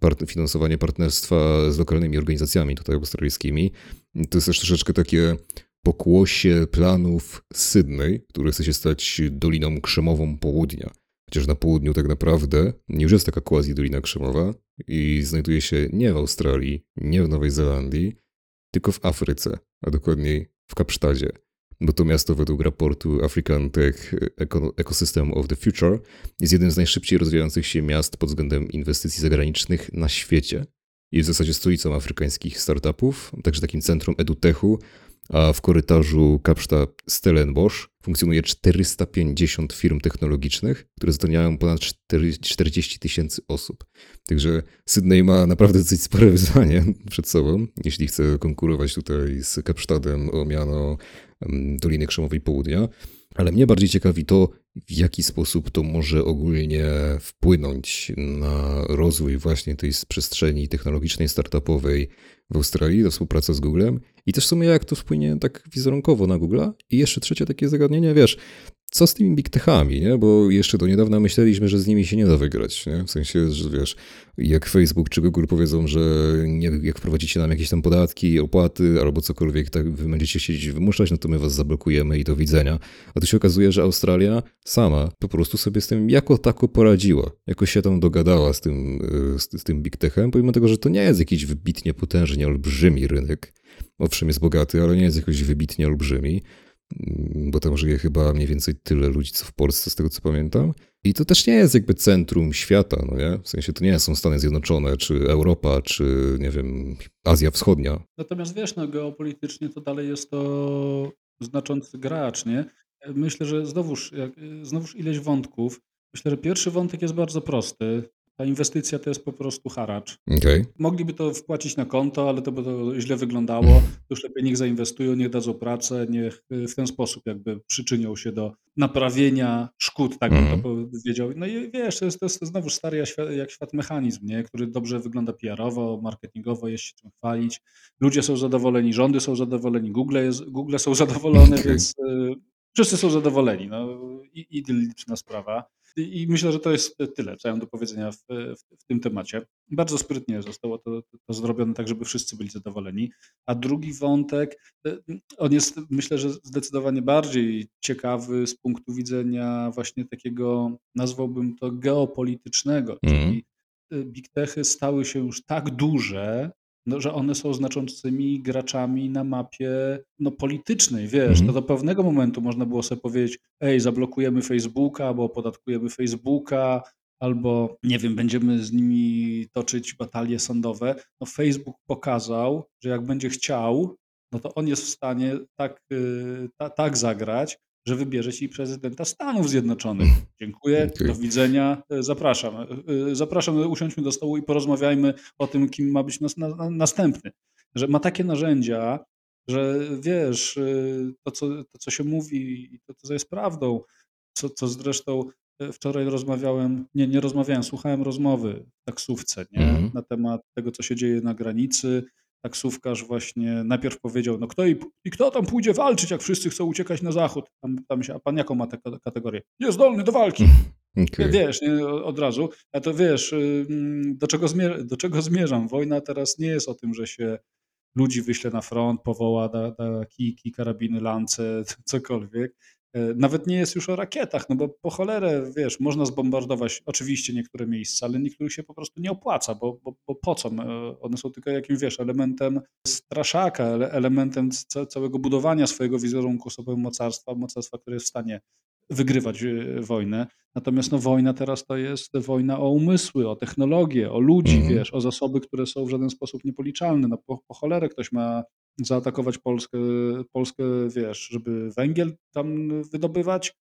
part, finansowanie partnerstwa z lokalnymi organizacjami tutaj australijskimi. To jest też troszeczkę takie pokłosie planów Sydney, który chce się stać Doliną Krzemową Południa. Chociaż na południu tak naprawdę już jest taka quasi Dolina Krzemowa i znajduje się nie w Australii, nie w Nowej Zelandii, tylko w Afryce, a dokładniej w Kapsztadzie. Bo to miasto według raportu African Tech Eco- Ecosystem of the Future jest jednym z najszybciej rozwijających się miast pod względem inwestycji zagranicznych na świecie. Jest w zasadzie stolicą afrykańskich startupów, także takim centrum edutechu, a w korytarzu Kapsztad-Stellenbosch funkcjonuje 450 firm technologicznych, które zatrudniają ponad 4 40 tysięcy osób. Także Sydney ma naprawdę dosyć spore *laughs* wyzwanie przed sobą, jeśli chce konkurować tutaj z Kapsztadem o miano em, Doliny Krzemowej Południa. Ale mnie bardziej ciekawi to, w jaki sposób to może ogólnie wpłynąć na rozwój właśnie tej przestrzeni technologicznej, startupowej w Australii, do współpracy z Googlem i też w sumie jak to wpłynie tak wizerunkowo na Google'a. I jeszcze trzecie takie zagadnienie, wiesz, co z tymi big techami, nie? Bo jeszcze do niedawna myśleliśmy, że z nimi się nie da wygrać, nie? W sensie, że wiesz, jak Facebook czy Google powiedzą, że nie, jak wprowadzicie nam jakieś tam podatki, opłaty albo cokolwiek, tak wy będziecie chcieć wymuszać, no to my was zablokujemy i do widzenia. A tu się okazuje, że Australia sama po prostu sobie z tym jako tako poradziła. Jakoś się tam dogadała z tym, z, z tym big techem, pomimo tego, że to nie jest jakiś wybitnie potężnie olbrzymi rynek. Owszem, jest bogaty, ale nie jest jakoś wybitnie olbrzymi bo tam żyje chyba mniej więcej tyle ludzi, co w Polsce, z tego co pamiętam. I to też nie jest jakby centrum świata, no nie? W sensie to nie są Stany Zjednoczone, czy Europa, czy nie wiem, Azja Wschodnia. Natomiast wiesz, no geopolitycznie to dalej jest to znaczący gracz, nie? Myślę, że znowuż, jak, znowuż ileś wątków. Myślę, że pierwszy wątek jest bardzo prosty. Ta inwestycja to jest po prostu haracz. Okay. Mogliby to wpłacić na konto, ale to by to źle wyglądało. Już lepiej niech zainwestują, niech dadzą pracę, niech w ten sposób jakby przyczynią się do naprawienia szkód, tak bym to mhm. powiedział. No i wiesz, to jest, to jest znowu stary jak świat, jak świat mechanizm, nie? który dobrze wygląda PR-owo, marketingowo, jest się czym chwalić. Ludzie są zadowoleni, rządy są zadowoleni, Google, jest, Google są zadowolone, okay. więc y, wszyscy są zadowoleni. No, idylliczna sprawa. I myślę, że to jest tyle, co ja mam do powiedzenia w, w, w tym temacie. Bardzo sprytnie zostało to, to, zrobione tak, żeby wszyscy byli zadowoleni. A drugi wątek, e, on jest myślę, że zdecydowanie bardziej ciekawy z punktu widzenia właśnie takiego, nazwałbym to geopolitycznego, mm. czyli e, big techy stały się już tak duże, no, że one są znaczącymi graczami na mapie no, politycznej, wiesz, to do pewnego momentu można było sobie powiedzieć, ej, zablokujemy Facebooka, albo opodatkujemy Facebooka, albo nie wiem, będziemy z nimi toczyć batalie sądowe. No Facebook pokazał, że jak będzie chciał, no to on jest w stanie tak, y, ta, tak zagrać, że wybierze ci prezydenta Stanów Zjednoczonych. Dziękuję, do widzenia, e, zapraszam. E, e, zapraszam, usiądźmy do stołu i porozmawiajmy o tym, kim ma być nas, na, następny. Że ma takie narzędzia, że wiesz, to co, to, co się mówi i to, co jest prawdą, co, co zresztą wczoraj rozmawiałem, nie, nie rozmawiałem, słuchałem rozmowy w taksówce nie? Mm. na temat tego, co się dzieje na granicy, taksówkarz właśnie najpierw powiedział, no kto i, i, kto tam pójdzie walczyć, jak wszyscy chcą uciekać na zachód. Tam, tam się, a pan jaką ma tę kategorię? Niezdolny do walki. *laughs* Okay. Wiesz, nie, od razu. A to wiesz, do czego, do czego zmierzam? Wojna teraz nie jest o tym, że się ludzi wyśle na front, powoła da, da kijki, karabiny, lance, *laughs* cokolwiek. E, nawet nie jest już o rakietach, no bo po cholerę, wiesz, można zbombardować oczywiście niektóre miejsca, ale niektórych się po prostu nie opłaca, bo, bo, bo po co? E, one są tylko jakimś, wiesz, elementem straszaka, elementem całego budowania swojego wizerunku sobie mocarstwa, mocarstwa, które jest w stanie wygrywać e, wojnę. Natomiast no, wojna teraz to jest wojna o umysły, o technologię, o ludzi, mm. wiesz, o zasoby, które są w żaden sposób niepoliczalne. No po, po cholerę ktoś ma zaatakować Polskę, Polskę, wiesz, żeby węgiel tam wydobywać,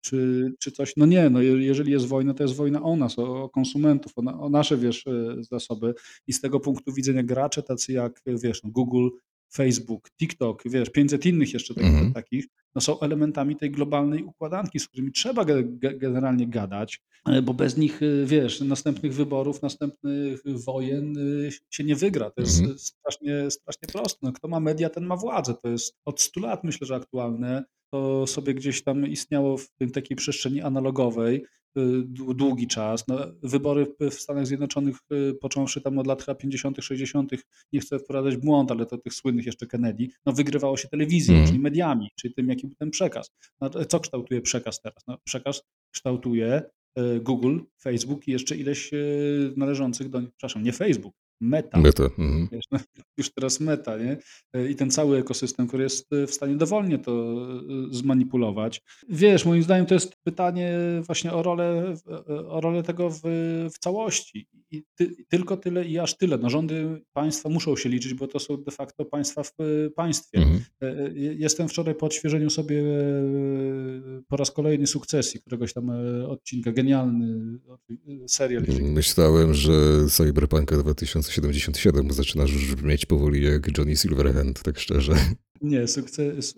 czy, czy coś. No nie, no jeżeli jest wojna, to jest wojna o nas, o konsumentów, o, o nasze, wiesz, e, zasoby. I z tego punktu widzenia gracze tacy jak, wiesz, no Google, Facebook, TikTok, wiesz, 500 innych jeszcze takich, mhm. takich no są elementami tej globalnej układanki, z którymi trzeba generalnie gadać, e, bo bez nich, e, wiesz, następnych wyborów, następnych wojen e, się nie wygra. To jest mhm. strasznie, strasznie proste. No, kto ma media, ten ma władzę. To jest od 100 lat, myślę, że aktualne. To sobie gdzieś tam istniało w takiej przestrzeni analogowej Y, długi czas. No, wybory w Stanach Zjednoczonych, y, począwszy tam od lat 50., 60., nie chcę wprowadzać błąd, ale to tych słynnych jeszcze Kennedy, no, wygrywało się telewizją, mm. czyli mediami, czyli tym, jaki był ten przekaz. No, co kształtuje przekaz teraz? No, przekaz kształtuje y, Google, Facebook i jeszcze ileś należących do nich, przepraszam, nie Facebook, Meta. Meta. Mhm. Wiesz, no, *laughs* już teraz meta, nie? I ten cały ekosystem, który jest w stanie dowolnie to e, zmanipulować. Wiesz, moim zdaniem to jest pytanie właśnie o rolę, o rolę tego w, w całości. I ty, tylko tyle i aż tyle. No, rządy państwa muszą się liczyć, bo to są de facto państwa w państwie. Mhm. E, e, jestem wczoraj po odświeżeniu sobie po raz kolejny sukcesji, któregoś tam odcinka. Genialny serial. Myślałem, że Cyberpunk 2000 1977 zaczynasz już brzmieć powoli jak Johnny Silverhand, tak szczerze. Nie, sukces,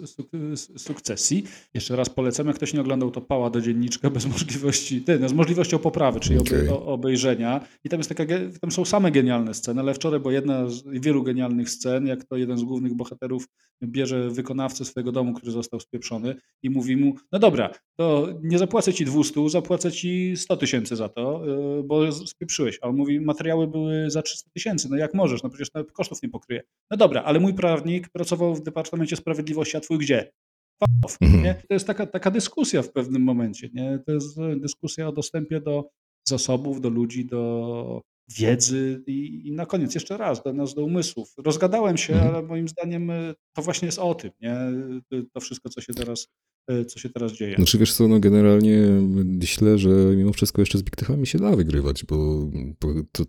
sukcesji. Jeszcze raz polecam, jak ktoś nie oglądał, to pała do dzienniczka bez możliwości, ty, no, z możliwością poprawy, czyli okay. obejrzenia. I tam, jest taka, tam są same genialne sceny, ale wczoraj była jedna z wielu genialnych scen, jak to jeden z głównych bohaterów bierze wykonawcę swojego domu, który został spieprzony i mówi mu, no dobra, to nie zapłacę ci 200, zapłacę ci 100 tysięcy za to, y, bo spieprzyłeś. A on mówi, materiały były za 300 tysięcy, no jak możesz, no przecież nawet kosztów nie pokryje. No dobra, ale mój prawnik pracował w Departamencie Sprawiedliwości, a twój gdzie? Mhm. Nie? To jest taka, taka dyskusja w pewnym momencie. Nie? To jest dyskusja o dostępie do zasobów, do ludzi, do wiedzy i, i na koniec jeszcze raz do nas, do umysłów. Rozgadałem się, mhm. ale moim zdaniem y, to właśnie jest o tym, nie? To wszystko, co się teraz E, co się teraz dzieje. Znaczy wiesz co, no generalnie myślę, że mimo wszystko jeszcze z Big Techami się da wygrywać, bo,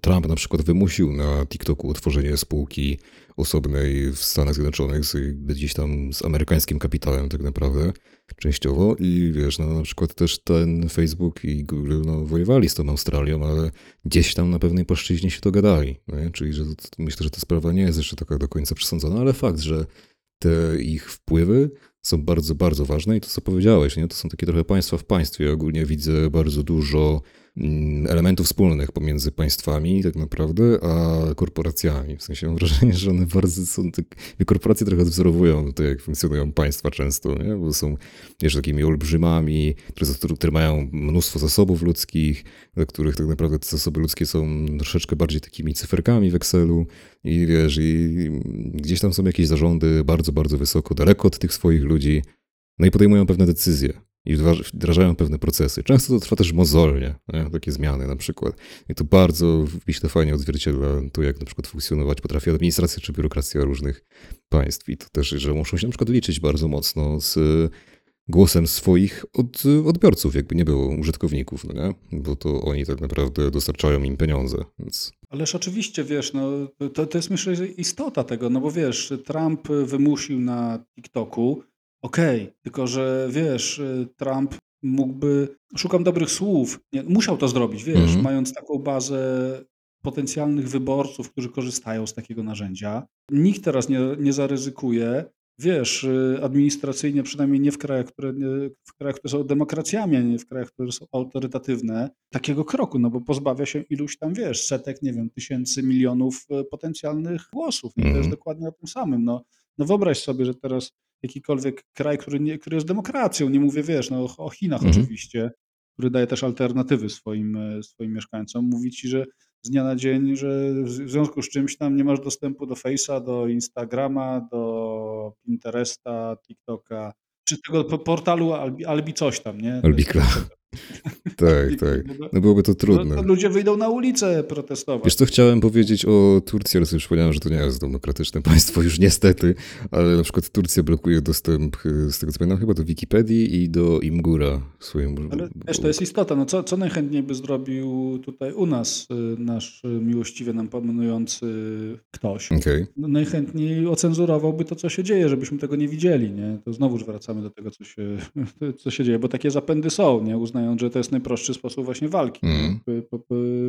Trump na przykład wymusił na TikToku utworzenie spółki osobnej w Stanach Zjednoczonych, z, gdzieś tam z amerykańskim kapitałem tak naprawdę, częściowo i wiesz, no na przykład też ten Facebook i Google no wojowali z tą Australią, ale gdzieś tam na pewnej płaszczyźnie się dogadali, nie? czyli że myślę, że ta sprawa nie jest jeszcze taka do końca przesądzona, ale fakt, że te ich wpływy są bardzo, bardzo ważne i to, co powiedziałeś, nie? to są takie trochę państwa w państwie. Ogólnie widzę bardzo dużo elementów wspólnych pomiędzy państwami tak naprawdę, a korporacjami. W sensie mam wrażenie, że one bardzo są, tak, korporacje trochę odwzorowują to, jak funkcjonują państwa często, nie? bo są wiesz, takimi olbrzymami, które, które mają mnóstwo zasobów ludzkich, dla których tak naprawdę te zasoby ludzkie są troszeczkę bardziej takimi cyferkami w Excelu i wiesz, i gdzieś tam są jakieś zarządy bardzo, bardzo wysoko, daleko od tych swoich ludzi, no i podejmują pewne decyzje i wdrażają pewne procesy. Często to trwa też mozolnie, nie? takie zmiany na przykład. I to bardzo myślę fajnie odzwierciedla to, jak na przykład funkcjonować potrafi administracja czy biurokracja różnych państw. I to też, że muszą się na przykład liczyć bardzo mocno z głosem swoich od, odbiorców, jakby nie było użytkowników, no nie? bo to oni tak naprawdę dostarczają im pieniądze. Więc... Ależ oczywiście, wiesz, no, to, to jest myślę istota tego, no bo wiesz, Trump wymusił na TikToku Okej, tylko że wiesz, y, Trump mógłby szukam dobrych słów, nie, musiał to zrobić, wiesz, Mhm. mając taką bazę potencjalnych wyborców, którzy korzystają z takiego narzędzia. Nikt teraz nie nie zaryzykuje, wiesz, y, administracyjnie, przynajmniej nie w krajach, które w krajach, które są demokracjami, a nie w krajach, które są autorytatywne, takiego kroku, no bo pozbawia się iluś tam, wiesz, setek, nie wiem, tysięcy, milionów, y, potencjalnych głosów. I to jest mhm. dokładnie o tym samym. No no wyobraź sobie, że teraz jakikolwiek kraj, który, nie, który jest demokracją, nie mówię, wiesz, no, o Chinach mhm. oczywiście, który daje też alternatywy swoim, e, swoim mieszkańcom, mówi ci, że z dnia na dzień, że w związku z czymś tam nie masz dostępu do Face'a, do Instagrama, do Pinteresta, TikToka, czy tego portalu Albi, Albi coś tam, nie? Albikla. *laughs* tak, tak. No byłoby to trudne. No, ludzie wyjdą na ulicę protestować. Wiesz co, chciałem powiedzieć o Turcji, ale sobie przypomniałem, że to nie jest demokratyczne *laughs* państwo już niestety, ale na przykład Turcja blokuje dostęp, z tego co pamiętam, chyba do Wikipedii i do Imgura swoim. Ale wiesz, to jest istota. No co, co najchętniej by zrobił tutaj u nas y, nasz miłościwie nam panujący ktoś? Okay. No, najchętniej ocenzurowałby to, co się dzieje, żebyśmy tego nie widzieli, nie? To znowuż wracamy do tego, co się, *laughs* co się dzieje, bo takie zapędy są, nie? Uznają że to jest najprostszy sposób właśnie walki, mm.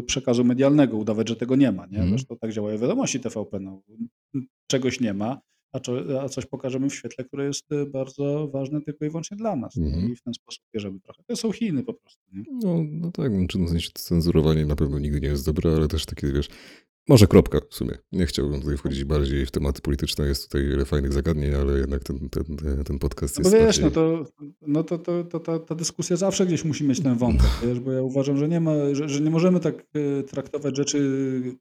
przekazu medialnego, udawać, że tego nie ma. Nie? Mm. Zresztą tak działają wiadomości TVP. No. Czegoś nie ma, a, a, coś pokażemy w świetle, które jest y, bardzo ważne tylko i wyłącznie dla nas. Mm. I w ten sposób bierzemy trochę. To są Chiny po prostu. Nie? No, no tak, no, czy no, cenzurowanie na pewno nigdy nie jest dobre, ale też takie, wiesz, może kropka w sumie. Nie chciałbym tutaj wchodzić bardziej w tematy polityczne. Jest tutaj wiele fajnych zagadnień, ale jednak ten, ten, ten podcast no jest. No wiesz, bardziej... no to, no to, to, to ta, ta, dyskusja zawsze gdzieś musi mieć ten wątek, wiesz, bo ja uważam, że nie, ma, że, że, nie możemy tak e, traktować rzeczy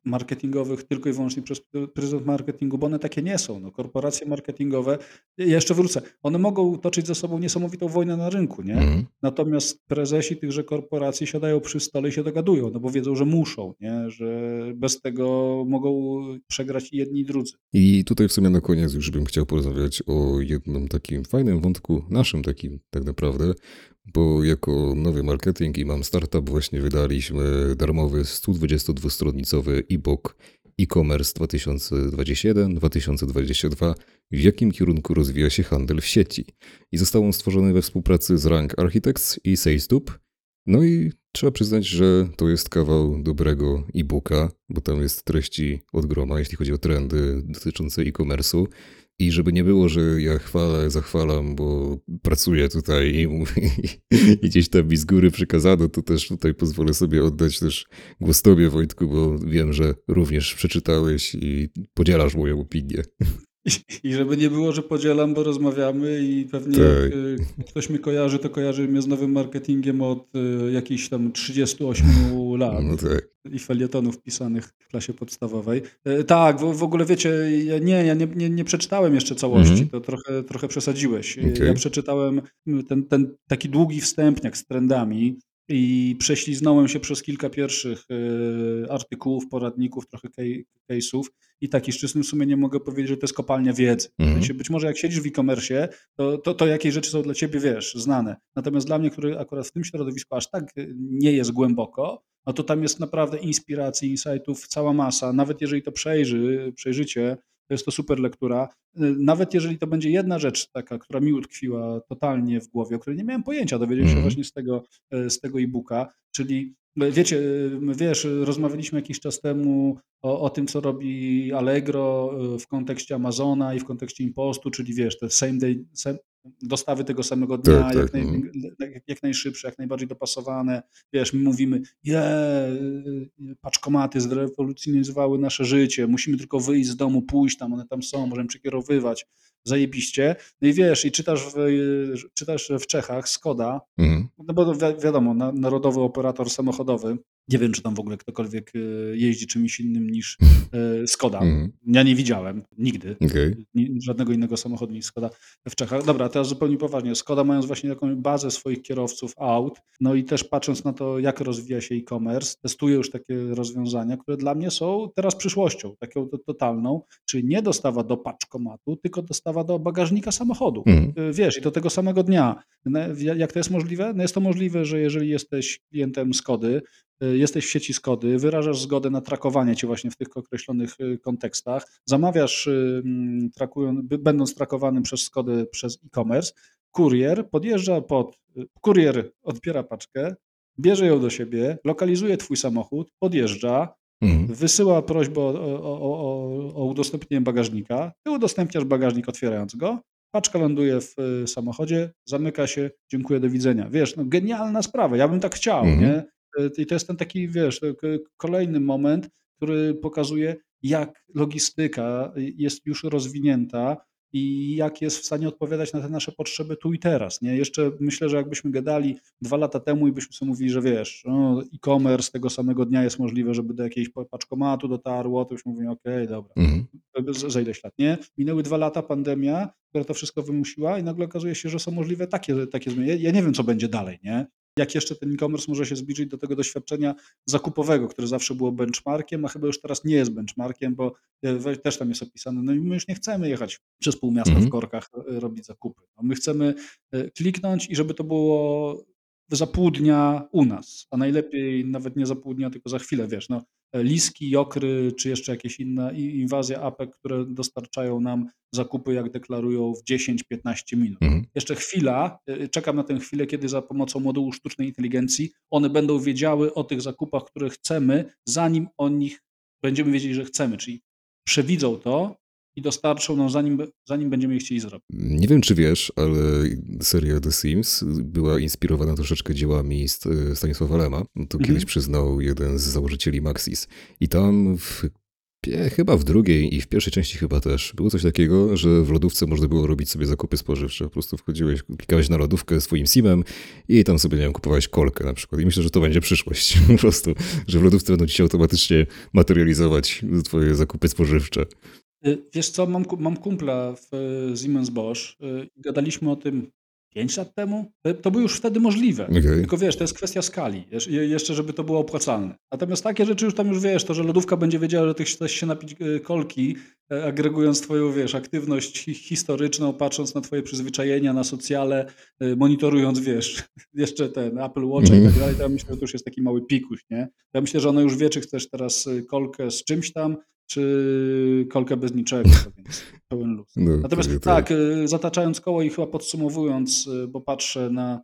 marketingowych tylko i wyłącznie przez pryzmat marketingu, bo one takie nie są. No, korporacje marketingowe, ja jeszcze wrócę, one mogą toczyć ze sobą niesamowitą wojnę na rynku, nie? Mm. Natomiast prezesi tychże korporacji siadają przy stole i się dogadują, no bo wiedzą, że muszą, nie? Że bez tego mogą przegrać jedni i drudzy. I tutaj w sumie na koniec już bym chciał porozmawiać o jednym takim fajnym wątku, naszym takim tak naprawdę, bo jako nowy marketing i mam startup właśnie wydaliśmy darmowy 122-stronicowy e-book e-commerce 2021-2022, w jakim kierunku rozwija się handel w sieci. I został on stworzony we współpracy z Rank Architects i SalesTube. No i Trzeba przyznać, że to jest kawał dobrego e-booka, bo tam jest treści od groma, jeśli chodzi o trendy dotyczące e-commerce'u. I żeby nie było, że ja chwalę, zachwalam, bo pracuję tutaj i, i gdzieś tam mi z góry przykazano, to też tutaj pozwolę sobie oddać też głos tobie, Wojtku, bo wiem, że również przeczytałeś i podzielasz moją opinię. I żeby nie było, że podzielam, bo rozmawiamy i pewnie tak. jak y, ktoś mnie kojarzy, to kojarzy mnie z nowym marketingiem od y, jakichś tam 38 lat no tak. i felietonów pisanych w klasie podstawowej. Y, tak, w, w ogóle wiecie, ja nie, ja nie, nie, nie przeczytałem jeszcze całości, mhm. to trochę, trochę przesadziłeś. Okay. Ja przeczytałem ten, ten taki długi wstępniak z trendami, i prześliznąłem się przez kilka pierwszych y, artykułów, poradników, trochę case'ów i taki z czystym sumieniem mogę powiedzieć, że to jest kopalnia wiedzy. Mm. być może jak siedzisz w e-commerce, to, to, to jakieś rzeczy są dla ciebie, wiesz, znane. Natomiast dla mnie, który akurat w tym środowisku aż tak nie jest głęboko, no to tam jest naprawdę inspiracji, insightów cała masa. Nawet jeżeli to przejrzy, przejrzycie, to jest to super lektura. Nawet jeżeli to będzie jedna rzecz taka, która mi utkwiła totalnie w głowie, o której nie miałem pojęcia, dowiedziałem się mm. właśnie z tego, z tego e-booka, czyli Wiecie, wiesz, rozmawialiśmy jakiś czas temu o, o, tym, co robi Allegro w kontekście Amazona i w kontekście Impostu, czyli wiesz, te same day, same, dostawy tego samego dnia, tak, jak, tak, naj, no. jak, najszybsze, jak najbardziej dopasowane. Wiesz, my mówimy, je, paczkomaty zrewolucjonizowały nasze życie, musimy tylko wyjść z domu, pójść tam, one tam są, możemy przekierowywać, zajebiście. No i wiesz, i czytasz w, czytasz w Czechach Skoda, mhm. no bo wi wiadomo, narodowy operator samochodowy, nie wiem, czy tam w ogóle ktokolwiek e, jeździ czymś innym niż e, Skoda. Mm. Ja nie widziałem nigdy okay. żadnego innego samochodu niż Skoda w Czechach. Dobra, teraz zupełnie poważnie. Skoda mając właśnie taką bazę swoich kierowców aut, no i też patrząc na to, jak rozwija się e-commerce, testuje już takie rozwiązania, które dla mnie są teraz przyszłością, taką totalną, czyli nie dostawa do paczkomatu, tylko dostawa do bagażnika samochodu. Mm. Wiesz, i do tego samego dnia. No, jak to jest możliwe? No jest to możliwe, że jeżeli jesteś klientem Skody, jesteś w sieci Skody, wyrażasz zgodę na trakowanie cię właśnie w tych określonych y, kontekstach, zamawiasz, y, mm, trakują, będąc trakowanym przez Skody przez e-commerce, kurier podjeżdża pod, kurier odbiera paczkę, bierze ją do siebie, lokalizuje twój samochód, podjeżdża, mhm. wysyła prośbę o, o, o, o udostępnienie bagażnika, ty udostępniasz bagażnik otwierając go, paczka ląduje w samochodzie, zamyka się, dziękuję, do widzenia. Wiesz, no genialna sprawa, ja bym tak chciał, mhm. nie? I to jest ten taki, wiesz, kolejny moment, który pokazuje, jak logistyka jest już rozwinięta i jak jest w stanie odpowiadać na te nasze potrzeby tu i teraz. Nie? Jeszcze myślę, że jakbyśmy gadali dwa lata temu i byśmy sobie mówili, że wiesz, no, e-commerce tego samego dnia jest możliwe, żeby do jakiegoś paczkomatu dotarło, to byśmy mówili, okej, okay, dobra, mhm. za ileś lat, nie? Minęły dwa lata, pandemia, która to wszystko wymusiła i nagle okazuje się, że są możliwe takie, takie zmiany. Ja nie wiem, co będzie dalej, nie? Jak jeszcze ten e-commerce może się zbliżyć do tego doświadczenia zakupowego, które zawsze było benchmarkiem, a chyba już teraz nie jest benchmarkiem, bo e, też tam jest opisane, no i my już nie chcemy jechać przez pół miasta -hmm. w mhm. korkach e, robić zakupy. No my chcemy e, kliknąć i żeby to było za pół dnia u nas, a najlepiej nawet nie za pół dnia, tylko za chwilę, wiesz, no liski, jokry, czy jeszcze jakieś inne inwazje APEK, które dostarczają nam zakupy, jak deklarują, w 10-15 minut. Mhm. Jeszcze chwila, y, czekam na tę chwilę, kiedy za pomocą modułu sztucznej inteligencji one będą wiedziały o tych zakupach, które chcemy, zanim o nich będziemy wiedzieli, że chcemy, czyli przewidzą to i dostarczą nam, zanim, zanim będziemy je chcieli zrobić. Nie wiem, czy wiesz, ale seria The Sims była inspirowana troszeczkę dziełami Stanisława Lema. To mhm. kiedyś przyznał jeden z założycieli Maxis. I tam w Chyba w drugiej i w pierwszej części chyba też. Było coś takiego, że w lodówce można było robić sobie zakupy spożywcze. Po prostu wchodziłeś, klikałeś na lodówkę swoim simem i tam sobie, nie wiem, kupowałeś kolkę na przykład. I myślę, że to będzie przyszłość *laughs* po prostu, że w lodówce będą ci się automatycznie materializować twoje zakupy spożywcze. Y, wiesz co, mam, mam kumpla w y, Siemens Bosch y, i gadaliśmy o tym 5 lat temu, to było już wtedy możliwe. Tylko wiesz, to jest kwestia skali, jeszcze żeby to było opłacalne. Natomiast takie rzeczy już tam już wiesz, to że lodówka będzie wiedziała, że ty chcesz się napić kolki, agregując twoją, wiesz, aktywność historyczną, patrząc na twoje przyzwyczajenia, na socjale, monitorując, wiesz, *laughs* jeszcze ten Apple Watch i tak dalej, to ja myślę, że to już jest taki mały pikuś, nie? Ja myślę, że ona już wie, czy chcesz teraz kolkę z czymś tam, czy kolkę bez niczego, więc pełen luz. No, Natomiast tak, tak, y, zataczając koło i chyba podsumowując, y, bo patrzę na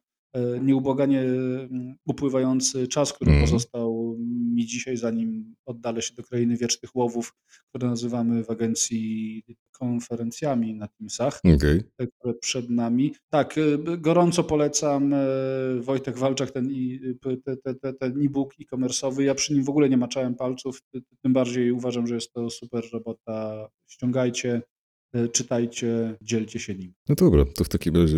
nieubłaganie mm, upływający czas, który mm. pozostał mi dzisiaj, zanim oddalę się do krainy wiecznych łowów, które nazywamy w agencji konferencjami na Teamsach, Okej. te, które przed nami. Tak, b- gorąco polecam e, Wojtek Walczak, ten ten e-book e-commerce'owy. Ja przy nim w ogóle nie maczałem palców, ty- ty- tym bardziej uważam, że jest to super robota. Ściągajcie, e, czytajcie, dzielcie się nim. No dobra, to w takim razie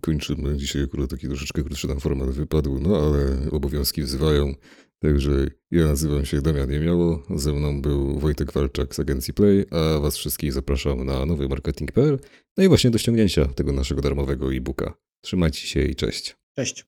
kończymy. Dzisiaj akurat taki troszeczkę krótszy nam format wypadł, no ale obowiązki wzywają. Także ja nazywam się Damian Jemiało, ze mną był Wojtek Walczak z agencji Play, a was wszystkich zapraszam na nowymarketing.pl, no i właśnie do ściągnięcia tego naszego darmowego e-booka. Trzymajcie się i cześć. Cześć.